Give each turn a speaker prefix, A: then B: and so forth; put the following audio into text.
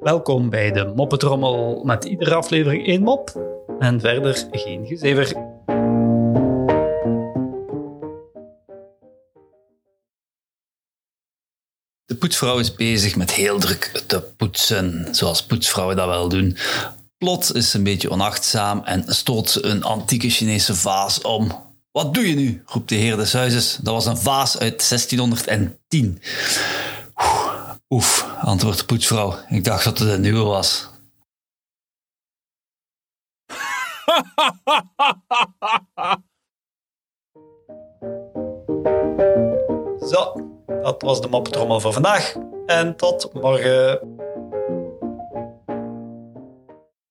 A: Welkom bij de Moppetrommel met iedere aflevering één mop en verder geen gezever.
B: De poetsvrouw is bezig met heel druk te poetsen, zoals poetsvrouwen dat wel doen. Plots is ze een beetje onachtzaam en stoot ze een antieke Chinese vaas om. Wat doe je nu? roept de heer des huizes. Dat was een vaas uit 1610. Oef, antwoordt de poetsvrouw. Ik dacht dat het een nieuwe was.
A: Zo, dat was de Moppetrommel voor vandaag. En tot morgen.